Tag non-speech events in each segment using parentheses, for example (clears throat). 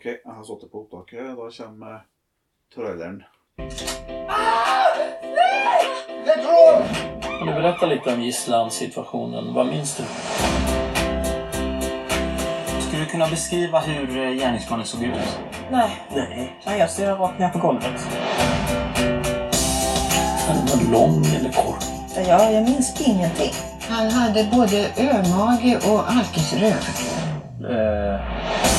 Ok, jeg har satt det på opptaket. Da kommer traileren. Kan du berätta lite om gisslansituationen? Vad minns du? Skulle du kunna beskriva hur eh, gärningsmannen såg ut? Nej. Nej. Ja, jag ser rakt ner på golvet. Han var lång eller kort? Ja, jag minns ingenting. Han hade både ömage och alkisröv. Eh,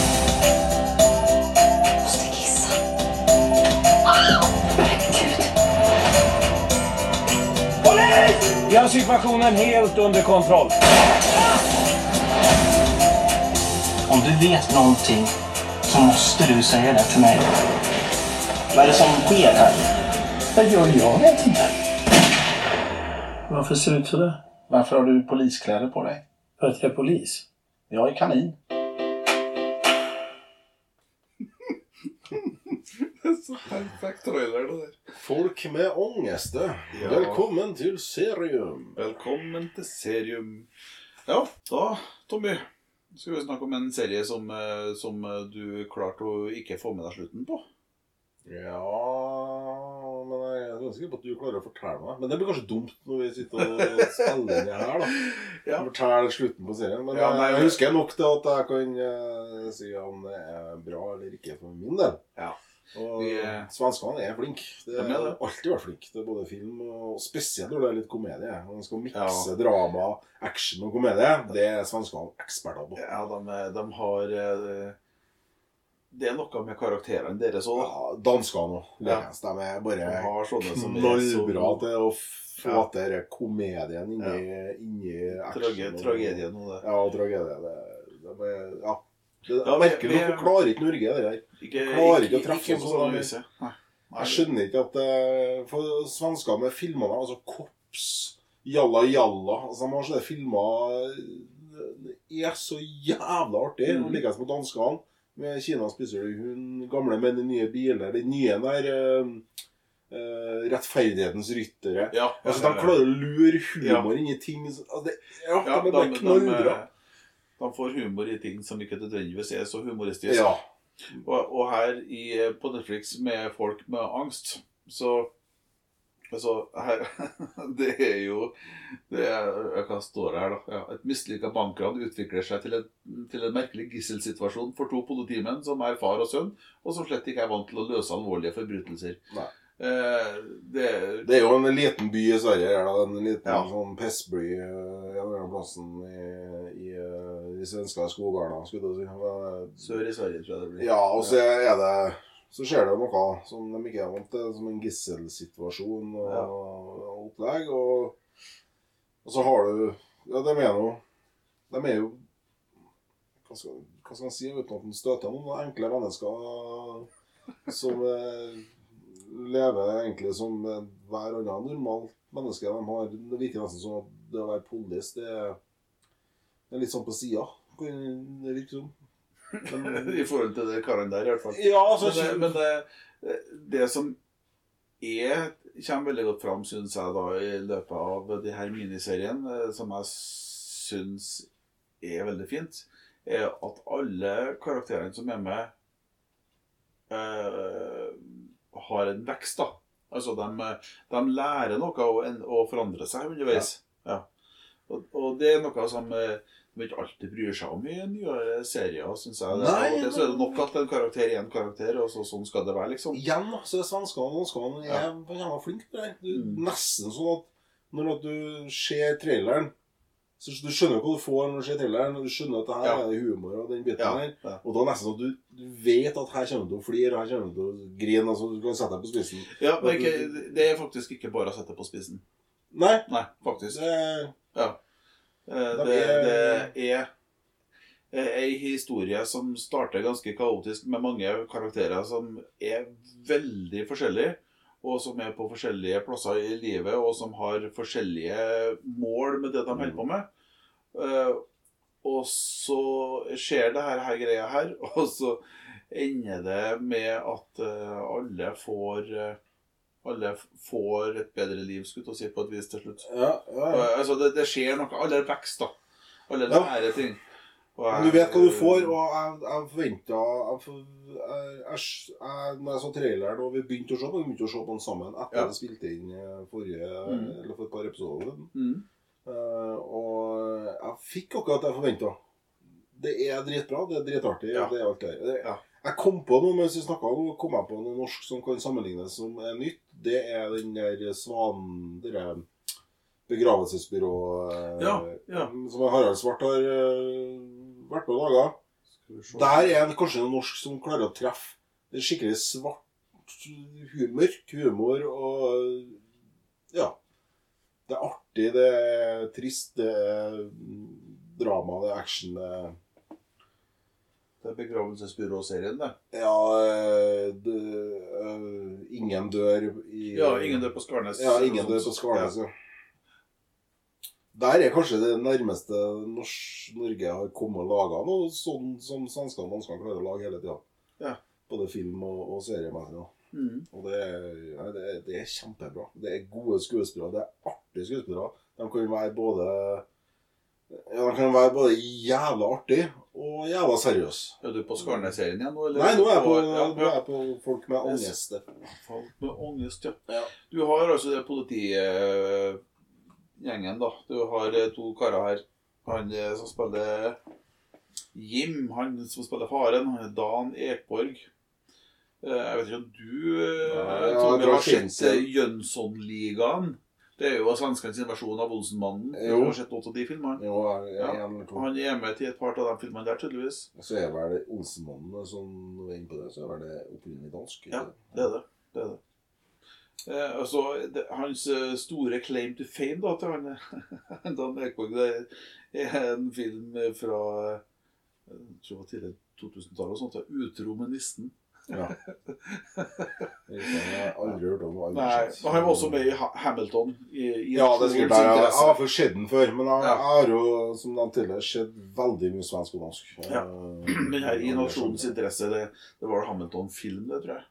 Vi har situasjonen helt under kontroll. Om du vet noe, så måste du si det til meg. Hva er det som skjer her? Hva gjør jeg? Vet ikke. Hvorfor ser du ut det? Hvorfor har du polisklær på deg? For at jeg er polis. Jeg er kanin. Perfekt trailer, det der. Folk med ångeste. Ja. Velkommen til Serium. Velkommen til Serium. Ja, da, Tommy, skal vi snakke om en serie som, eh, som eh, du klarte å ikke få med deg slutten på. Ja Men jeg er ganske sikker på at du klarer å fortelle meg. Men det blir kanskje dumt når vi sitter og spiller inn her, da. (laughs) Ja. Fortelle slutten på serien. Men Ja, nei, jeg husker nok til at jeg kan uh, si om det er bra eller ikke for min del. Ja. Og er- svenskene er flinke. De har det. alltid vært flinke til både film og spesielt når det er litt komedie. Når man skal mikse Ja. drama, action og komedie, det er svenskene eksperter på. Ja, de, de har eh, Det er noe med karakterene deres òg. Ja, danskene òg. Ja. De er bare knallbra til å få Ja. til komedien inni, inni Trage, action. og- tragedien og det. Ja, tragedien. tragedie. Det, det er, ja. Det, Ja, vi- vi- klarer ikke Norge, det der. Ikke, Klarer ikke å treffe sånn. Nei. Jeg skjønner ikke at eh, For svensker med filmene Altså Kops, Jalla Jalla altså, De har sånne filmer Det er så jævla artig. Mm. Likeens med danskene. Med Kina spiser du hund, gamle menn i nye biler. Den nye der Uh, eh, Rettferdighetens ryttere. Ja, Altså, De klarer å lure humor inn i ting altså, det, Ja, ja, de bare knallbra. de får humor i ting som ikke nødvendigvis er så humoristisk. Ja. Og, og her i, på Netflix med folk med angst, så Altså, her (laughs) Det er jo det er, Hva står det her, da? Ja, et mislykka bankran utvikler seg til en, til en merkelig gisselsituasjon for to politimenn som er far og sønn, og som slett ikke er vant til å løse alvorlige forbrytelser. Nei. Eh, det, Det er jo en liten by i Sverige. her da, En liten Ja. sånn pissby eh, en eller annen plassen i, i, eh, i svenska skogarna, skulle du si. Sør i Sverige, tror jeg det blir. Ja, og så er det Så skjer det noe som de ikke er vant til, som en gisselsituasjon og, Ja. og opplegg. Og, og så har du Ja, de er jo De er jo Hva skal, hva skal man si uten at man støter noen enkle mennesker som eh, lever egentlig som eh, hver annen normalt menneske. De har, det virker nesten som at det å være polis, det er, det er litt sånn på sida. Det virker som. Men- (laughs) I forhold til de karene der, i hvert fall. Ja, altså, Men, det, men det, det som er, kommer veldig godt fram, syns jeg, da, i løpet av de her miniserien, eh, som jeg syns er veldig fint, er at alle karakterene som er med, eh, har en vekst, da. Altså, de, de lærer noe og, og forandrer seg underveis. Ja. Og, og det er noe som eh, de ikke alltid bryr seg om i nyere serier, syns jeg. Det, Nei, det, så er det nok at en karakter er en karakter, og så, sånn skal det være, liksom. Igjen så er svenskene og danskene Ja. er jævla flinke på det. Du, Mm. Nesten sånn at når at du ser traileren, så du skjønner jo hva du får når du ser traileren, og du skjønner at det her Ja. er humor og den biten Ja, der. Og da er nesten sånn at du, du vet at her kommer du til å flire, her kommer du til å grine, altså du kan sette deg på spissen. Ja, men er ikke, det er faktisk ikke bare å sette deg på spissen. Nei, Nei, faktisk. det, Ja. Eh, Det, det er eh, ei historie som starter ganske kaotisk, med mange karakterer som er veldig forskjellige. Og som er på forskjellige plasser i livet, og som har forskjellige mål med det de holder på med. Eh, og så skjer det her, her greia her, (laughs) og så ender det med at eh, alle får eh, alle får et bedre liv, skulle jeg si, på et vis til slutt. Ja, ja, ja. Altså, det, det skjer noe. Alle vekst, da. Alle Ja. lærer ting. Jeg- du vet hva du får, og jeg, jeg forventa jeg, for- jeg, jeg, jeg, Når jeg så traileren og vi begynte å se på den, begynte å se på den sammen etter Ja. vi spilte inn eh, forrige, Mm. eller for et par episoder. Mm. Uh, og jeg fikk akkurat det jeg forventa. Det er dritbra, det er dritartig. Ja. Det er alt det der. Ja. Jeg kom på noe mens vi snakka, nå kom jeg på noe norsk som kan sammenlignes som er nytt. Det er den der Svanen Det der begravelsesbyrået Ja, ja. som Harald Svart har eh, vært med og laga. Der er det kanskje en norsk som klarer å treffe. Det er skikkelig svart, mørk humor og Ja. Det er artig, det er trist, det er drama, det er action. Det er Det er begravelsesbyråserien, det. Ja eh, det, uh, Ingen dør i Ja, ingen dør på Skarnes. Ja, ingen dør på Skarnes, ja. Der er kanskje det nærmeste norsk, Norge har kommet og laga noe sånn som svenskene og danskene klarer å lage hele tida. Ja. Både film og, og seriemessig. Mm. Og det er, ja, det, er, det er kjempebra. Det er gode skuespillere. Det er artige skuespillere. De kan være både ja, de kan være både jævla artig og jævla seriøs. Er du på Skarnes-serien igjen nå? eller? Nei, nå er jeg på, ja, nå er jeg på folk med angst. Folk med angst, ja. Ja. Du har altså det politigjengen, da. Du har eh, to karer her. Han eh, som spiller Jim, han som spiller faren, han er Dan Ekborg. Eh, Jeg vet ikke om du Ja, ja, var har sett Jønsson-ligaen? Det er jo svenskenes versjon av Olsenmannen. Du Jo. har sett noen av de filmene? Jo, jeg er Ja. en eller to. Han er med til et par av de filmene der, tydeligvis. Så er vel det Olsenmannen som er inne på det, så er vel det opprinnelig dansk. Ja, det? Er det. det, er det. Eh, altså, det, hans eh, store claim to fame da, til han (laughs) Dan Ekborg, det er en film fra eh, jeg tror det var tidlig 2000-tallet, og sånt, ja, 'Utro med nissen'. Ja. Jeg har aldri hørt om aldri Nei, og Han var også med i Ha- Hamilton. I, i Ja, det er sikkert der. Jeg, har fått sett den før, men jeg, Ja. jeg har jo, som de tidligere, sett veldig mye svensk og dansk. Ja. (clears throat) Men her i nasjonens interesse, det, det var Hamilton-film, det tror jeg.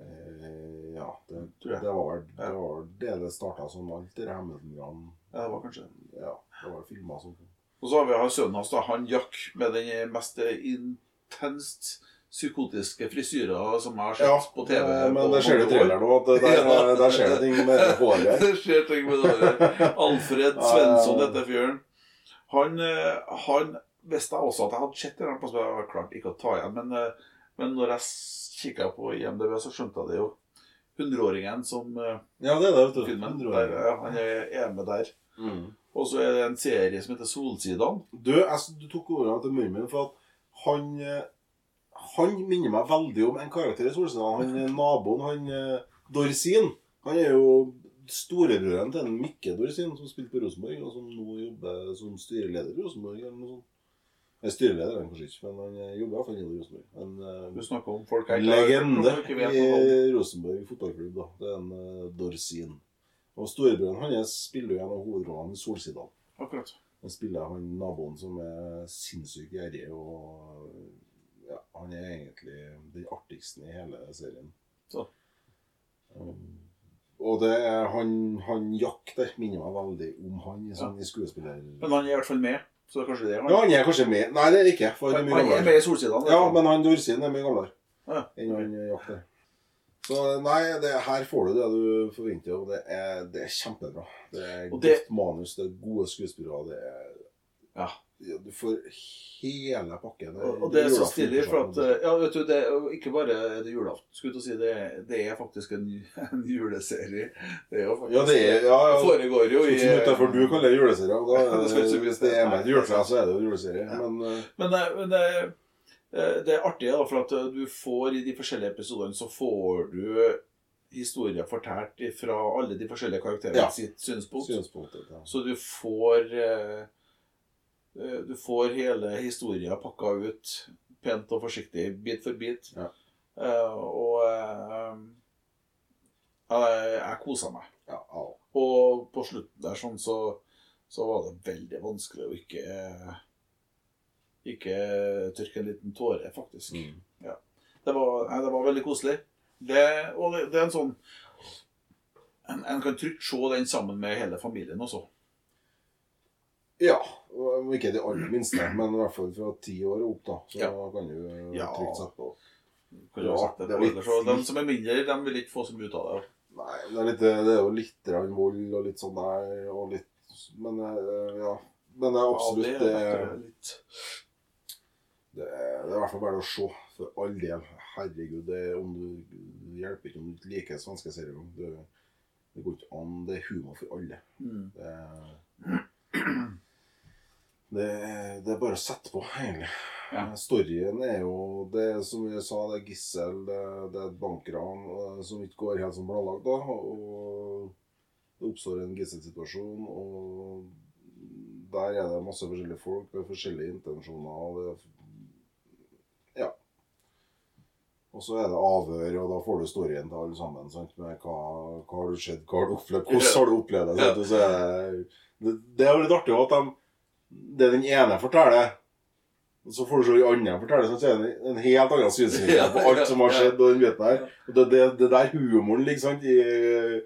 Eh, Ja, det, Tror jeg. det var vel det, var det det starta som alt det Hamilton-greiene. Ja, det var kanskje Ja, det var filmer som Og så har vi han sønnen hans, da, han Jack, med den mest intenst psykotiske frisyrer som jeg har sett Ja, på TV. Ja, men på det skjer jo i nå. traileren òg, at der, (laughs) Ja. der skjer (laughs) det ting med håret. det skjer ting med håret. Alfred Svensson heter fyren. Han, eh, han visste jeg også at jeg hadde sett det. Jeg har klart ikke å ta igjen, men, eh, men når jeg kikka på IMDb, så skjønte jeg det jo. Hundreåringen som eh, Ja, det er det, vet du. filmen. Der, ja, han er, med der. Mm. Og så er det en serie som heter Solsidene. Du, jeg, du tok ordene til munnen min, for at han eh, Han minner meg veldig om en karakter i Solsidan. Han eh, naboen, han eh, Dorsin. Han er jo storebroren til en Mikke Dorsin, som spilte på Rosenborg, og som nå jobber som styreleder i Rosenborg. eller noe sånt. Jeg styreleder er han kanskje ikke, men han eh, jobber iallfall i Rosenborg. En Du snakker om folk om, legende i Rosenborg fotballklubb. da. Det er en uh, Dorsin. Og storebroren hans spiller jo en av hovedrollene i Solsidan. Akkurat. Han spiller han naboen som er sinnssykt gjerrig, og ja, han er egentlig den artigste i hele serien. Så. Um, og det er han, han Jack der minner meg veldig om han i, sånn, i skuespiller... Men han er i hvert fall med, så det er kanskje det han Ja, han er kanskje med. Nei, det er ikke, for han er Han er med i Solsidene. Ja, men han Dorsin er mye gamlere Ja, enn han Jack der. Så nei, det, her får du det du forventer, og det er, det er kjempebra. Det er Og det- godt manus, det er gode skuespillere, det er Ja. Ja, Du får hele pakken. Og, og det er så stilig, for at eh, Ja, vet du, det ikke bare er det julaften. Skulle å si det, det er faktisk en, en juleserie. Det er jo faktisk Ja, det er ja, ja. Foregår jo i Sånn utenfor du kaller det juleserie. Da, (laughs) Det hvis det er med et juletre, så er det jo juleserie. Men eh, Men, det, men det, eh, det er artig, da, for at eh, du får i de forskjellige episodene så får du historier fortalt fra alle de forskjellige karakterene Ja. sitt synspunkt. synspunkt ja. Så du får eh, Eh, Du får hele historia pakka ut pent og forsiktig, bit for bit. Ja. Uh, og uh, jeg, jeg kosa meg. Ja, ja. Og på slutten der sånn, så, så var det veldig vanskelig å ikke ikke tørke en liten tåre, faktisk. Mm. Ja. Det, var, nei, det var veldig koselig. Det, og det, det er en sånn en, en kan trygt se den sammen med hele familien også. Ja. Ikke de aller minste, men i hvert fall fra ti år og opp, da. Så Ja. kan du Ja. trygt sette på. Ja, det er på litt- De som er mindre, de vil ikke få så mye ut av det. Nei, det er, litt, det er jo litt vold og litt sånn der, og litt Men eh, ja. Men det er absolutt Ja, det, er litt det, er, det er i hvert fall bare å se, for all del. Herregud, det, om du, hjelper ikke om du ikke liker svenske serier. Det, det går ikke an. Det er humor for alle. mm. Det, (clears throat) det, det er bare å sette på, egentlig. Ja. Storyen er jo det som vi sa, det er gissel, det, det er et bankran eh, som ikke går helt som planlagt. da, og Det oppstår en gisselsituasjon, og der er det masse forskjellige folk med forskjellige intensjoner. og det ja. Og så er det avhør, og da får du storyen til alle sammen. sant, med hva, hva har du sett, hva har du opplevd, hvordan har du opplevd det? sant, og så er det, det, det er jo litt artig at de, det den ene forteller, og så får du se den andre fortelle, så er det en helt annen synsvinkel på alt som har skjedd. og den biten her. Og det, det, det der humoren liksom i, eh,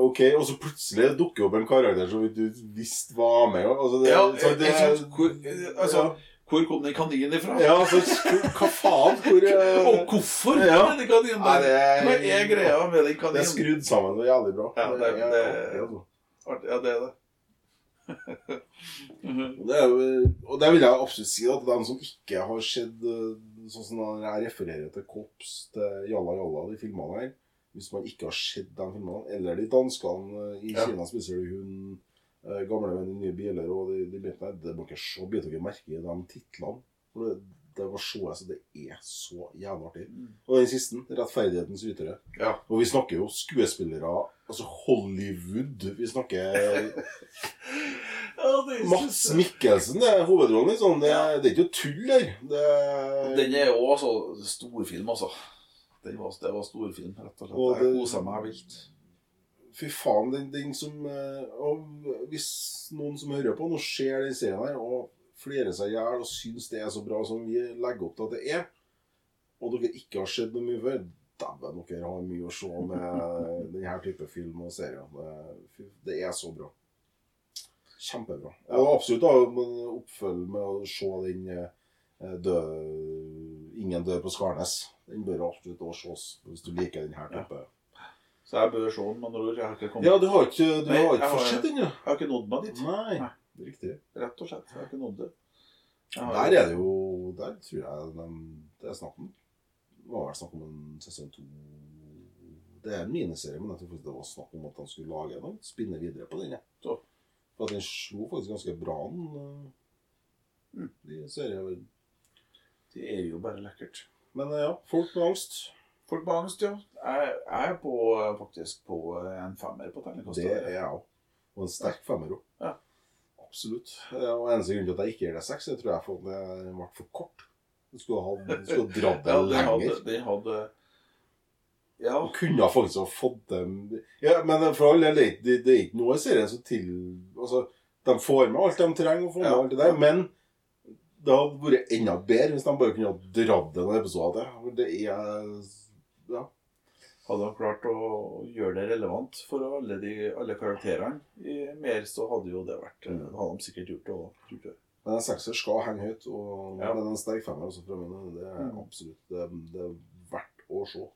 Ok, og så plutselig dukker opp en karakter som du visste var med. Altså det, Ja, så det, hvor, altså, hvor kom den kaninen ifra? ja, altså, hva faen? Hvor uh... (laughs) Og hvorfor Ja. den det kaninen Nei, det er- Hva er greia med den kaninen? Det er skrudd sammen så jævlig bra. Ja, det- det, det- Ja, det er det. Og det, er og det vil jeg absolutt si at de som ikke har sett eh, Sånn som jeg refererer til Kops, til Jalla Jalla, de filmene her Hvis man ikke har sett de filmene, eller de danskene eh, i Ja. Kina spiser du hund, eh, gamle venner, nye biler og de, de bitene det må ikke se, biter dere merke i de titlene. For det, det var se, altså, det er så jævlig artig. Og den siste, 'Rettferdighetens ytere'. Ja. Og vi snakker jo skuespillere Altså Hollywood. Vi snakker (laughs) Ja, det Mats Mikkelsen det er hovedrollen. Liksom. Det, er, det er ikke noe tull der. Det, Den er jo også storfilm, altså. Den var, det var storfilm, rett og slett. Og Jeg det- kosa meg vilt. fy faen, den, den som eh, Og hvis noen som hører på, nå ser den serien her og flirer seg i hjel og syns det er så bra som vi legger opp til at det er, og dere ikke har sett noe mye før Dæven, dere har mye å se med (laughs) denne type film og serier. Det, er så bra. Kjempebra. Og absolutt da, men oppfølg med å se den døde død, 'Ingen dør på Skarnes'. Den bør absolutt også ses hvis du liker denne type. Så jeg bør se den, men. Jeg har ikke kommet Ja, du har ikke, du har ikke har- sett den, ja? Jeg har ikke nådd meg dit. Nei, Nei. Riktig. Rett og slett. Jeg har ikke nådd det. Der er det jo Der tror jeg de, det er snakk om Det var vel snakk om en sesong to Det er en miniserie, men jeg tror det var snakk om at han skulle lage noe. Spinne videre på den. Ja. For at den slo faktisk ganske bra an. Mm. eh, De seriene. Det er jo bare lekkert. Men eh, ja, folk med angst. Folk med angst, ja. Jeg jeg er på, faktisk på en femmer på terningkastet. Det er jeg òg. Og en sterk femmer òg. Ja. Absolutt. Og eneste grunn til at jeg ikke gir det seks, tror jeg for at det ble for kort. Du skulle ha dratt det Ja, lenger. hadde, de hadde Ja. Du kunne faktisk ha fått dem Ja, men for all del, det, det, det er ikke noe i serien som til Altså, de får med alt de trenger å få med, Ja. alt det der, men det hadde vært enda bedre hvis de bare kunne ha dratt en episode til. Det er Ja. Hadde han klart å gjøre det relevant for alle, de, alle karakterene i mer, så hadde jo det vært Mm. Hadde de sikkert gjort det òg. Men en sekser skal henge høyt, og Ja. en sterk femmer også fra mine. Det er Mm. absolutt det, det er verdt å se.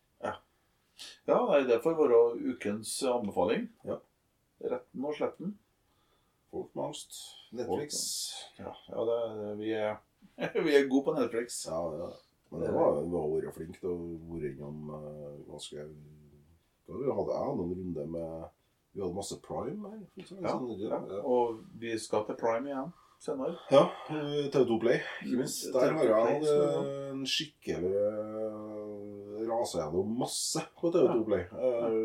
Ja, nei, det får være ukens anbefaling. Ja. Retten og sletten. Folk med angst. Netflix. Ja, ja det, vi, er, (laughs) vi er gode på Netflix. Ja, det er det. Men det var, vært flinke til å være innom uh, ganske Da vi hadde Jeg noen runder runde med Vi hadde masse prime her. eksempel. Ja, Sånn, ja. ja. Og vi skal til Prime igjen senere. Ja, eh, TV2 Play, ikke minst. Mm, Der TV2 har jeg hatt eh, en skikkelig rase Rasa gjennom masse på TV2 Ja. Play. Eh,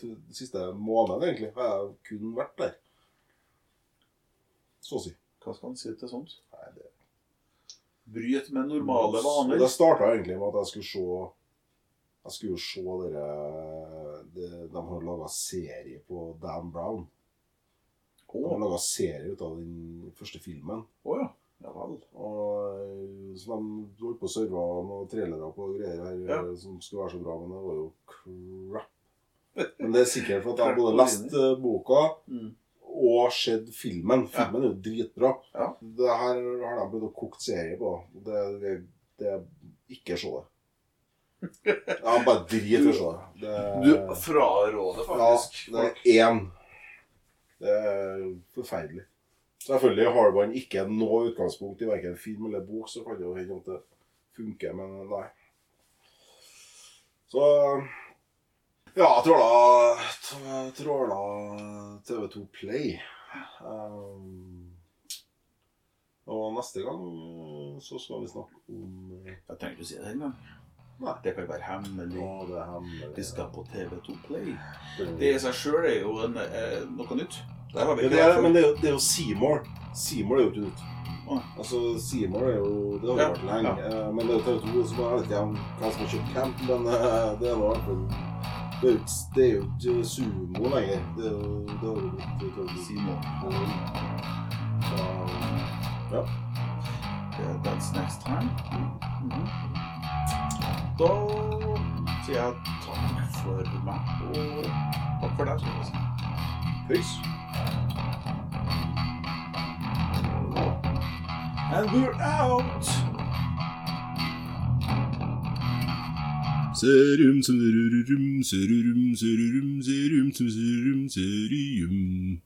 til Den siste måneden, egentlig, har jeg kun vært der. Så å si. Hva skal man si til sånt? Nei, det Bryt med normale vaner. Det starta egentlig med at jeg skulle se Jeg skulle jo se dere De, De har laga serie på Dan Brown. De har laga serie ut av den første filmen. Oh, ja. Ja vel. Og Så de holdt på å serve noen trailere på greier her Ja. eh, som skulle være så bra, men det var jo crap. (laughs) Men det er sikkert for at jeg både lest eh, boka Mm. Og sett filmen. Filmen er jo dritbra. Ja. Det her har de blitt å koke serie på. Det, det, det ikke se det. Ja, bare drit i å se det. det. Du fraråder faktisk Ja, det er én. Det er forferdelig. Selvfølgelig har man ikke noe utgangspunkt i verken film eller bok, så kan det jo hende at det funker, men nei. Så Ja, tråla Tråla TV2 Play. Um, og neste gang så skal vi snakke om Jeg trenger ikke å si det engang. Nei. Det kan være hemmelig. Ja, det er hemmelig. Vi skal på TV2 Play. Det i seg sjøl er jo en, eh, noe nytt. Der har vi Ja, det er, men det er jo, det er jo Seymour. Seymour er jo ikke nytt. Altså, Seymour er jo Det har jo vært lenge. Ja. Men det er jo TV2 som vet ikke om hva som har kjøpt hvem, men eh, det er nå i hvert fall Det er jo ikke- det er jo ikke sumo lenger. Det er jo det har jo blitt TV2. Simon. Så, ja. Yeah, That's next time. Mhm. Da sier jeg takk for meg, og takk for deg. skal jeg si. Peace. And we're out! Serum sürürüm sürürüm sürürüm serum sürürüm serium.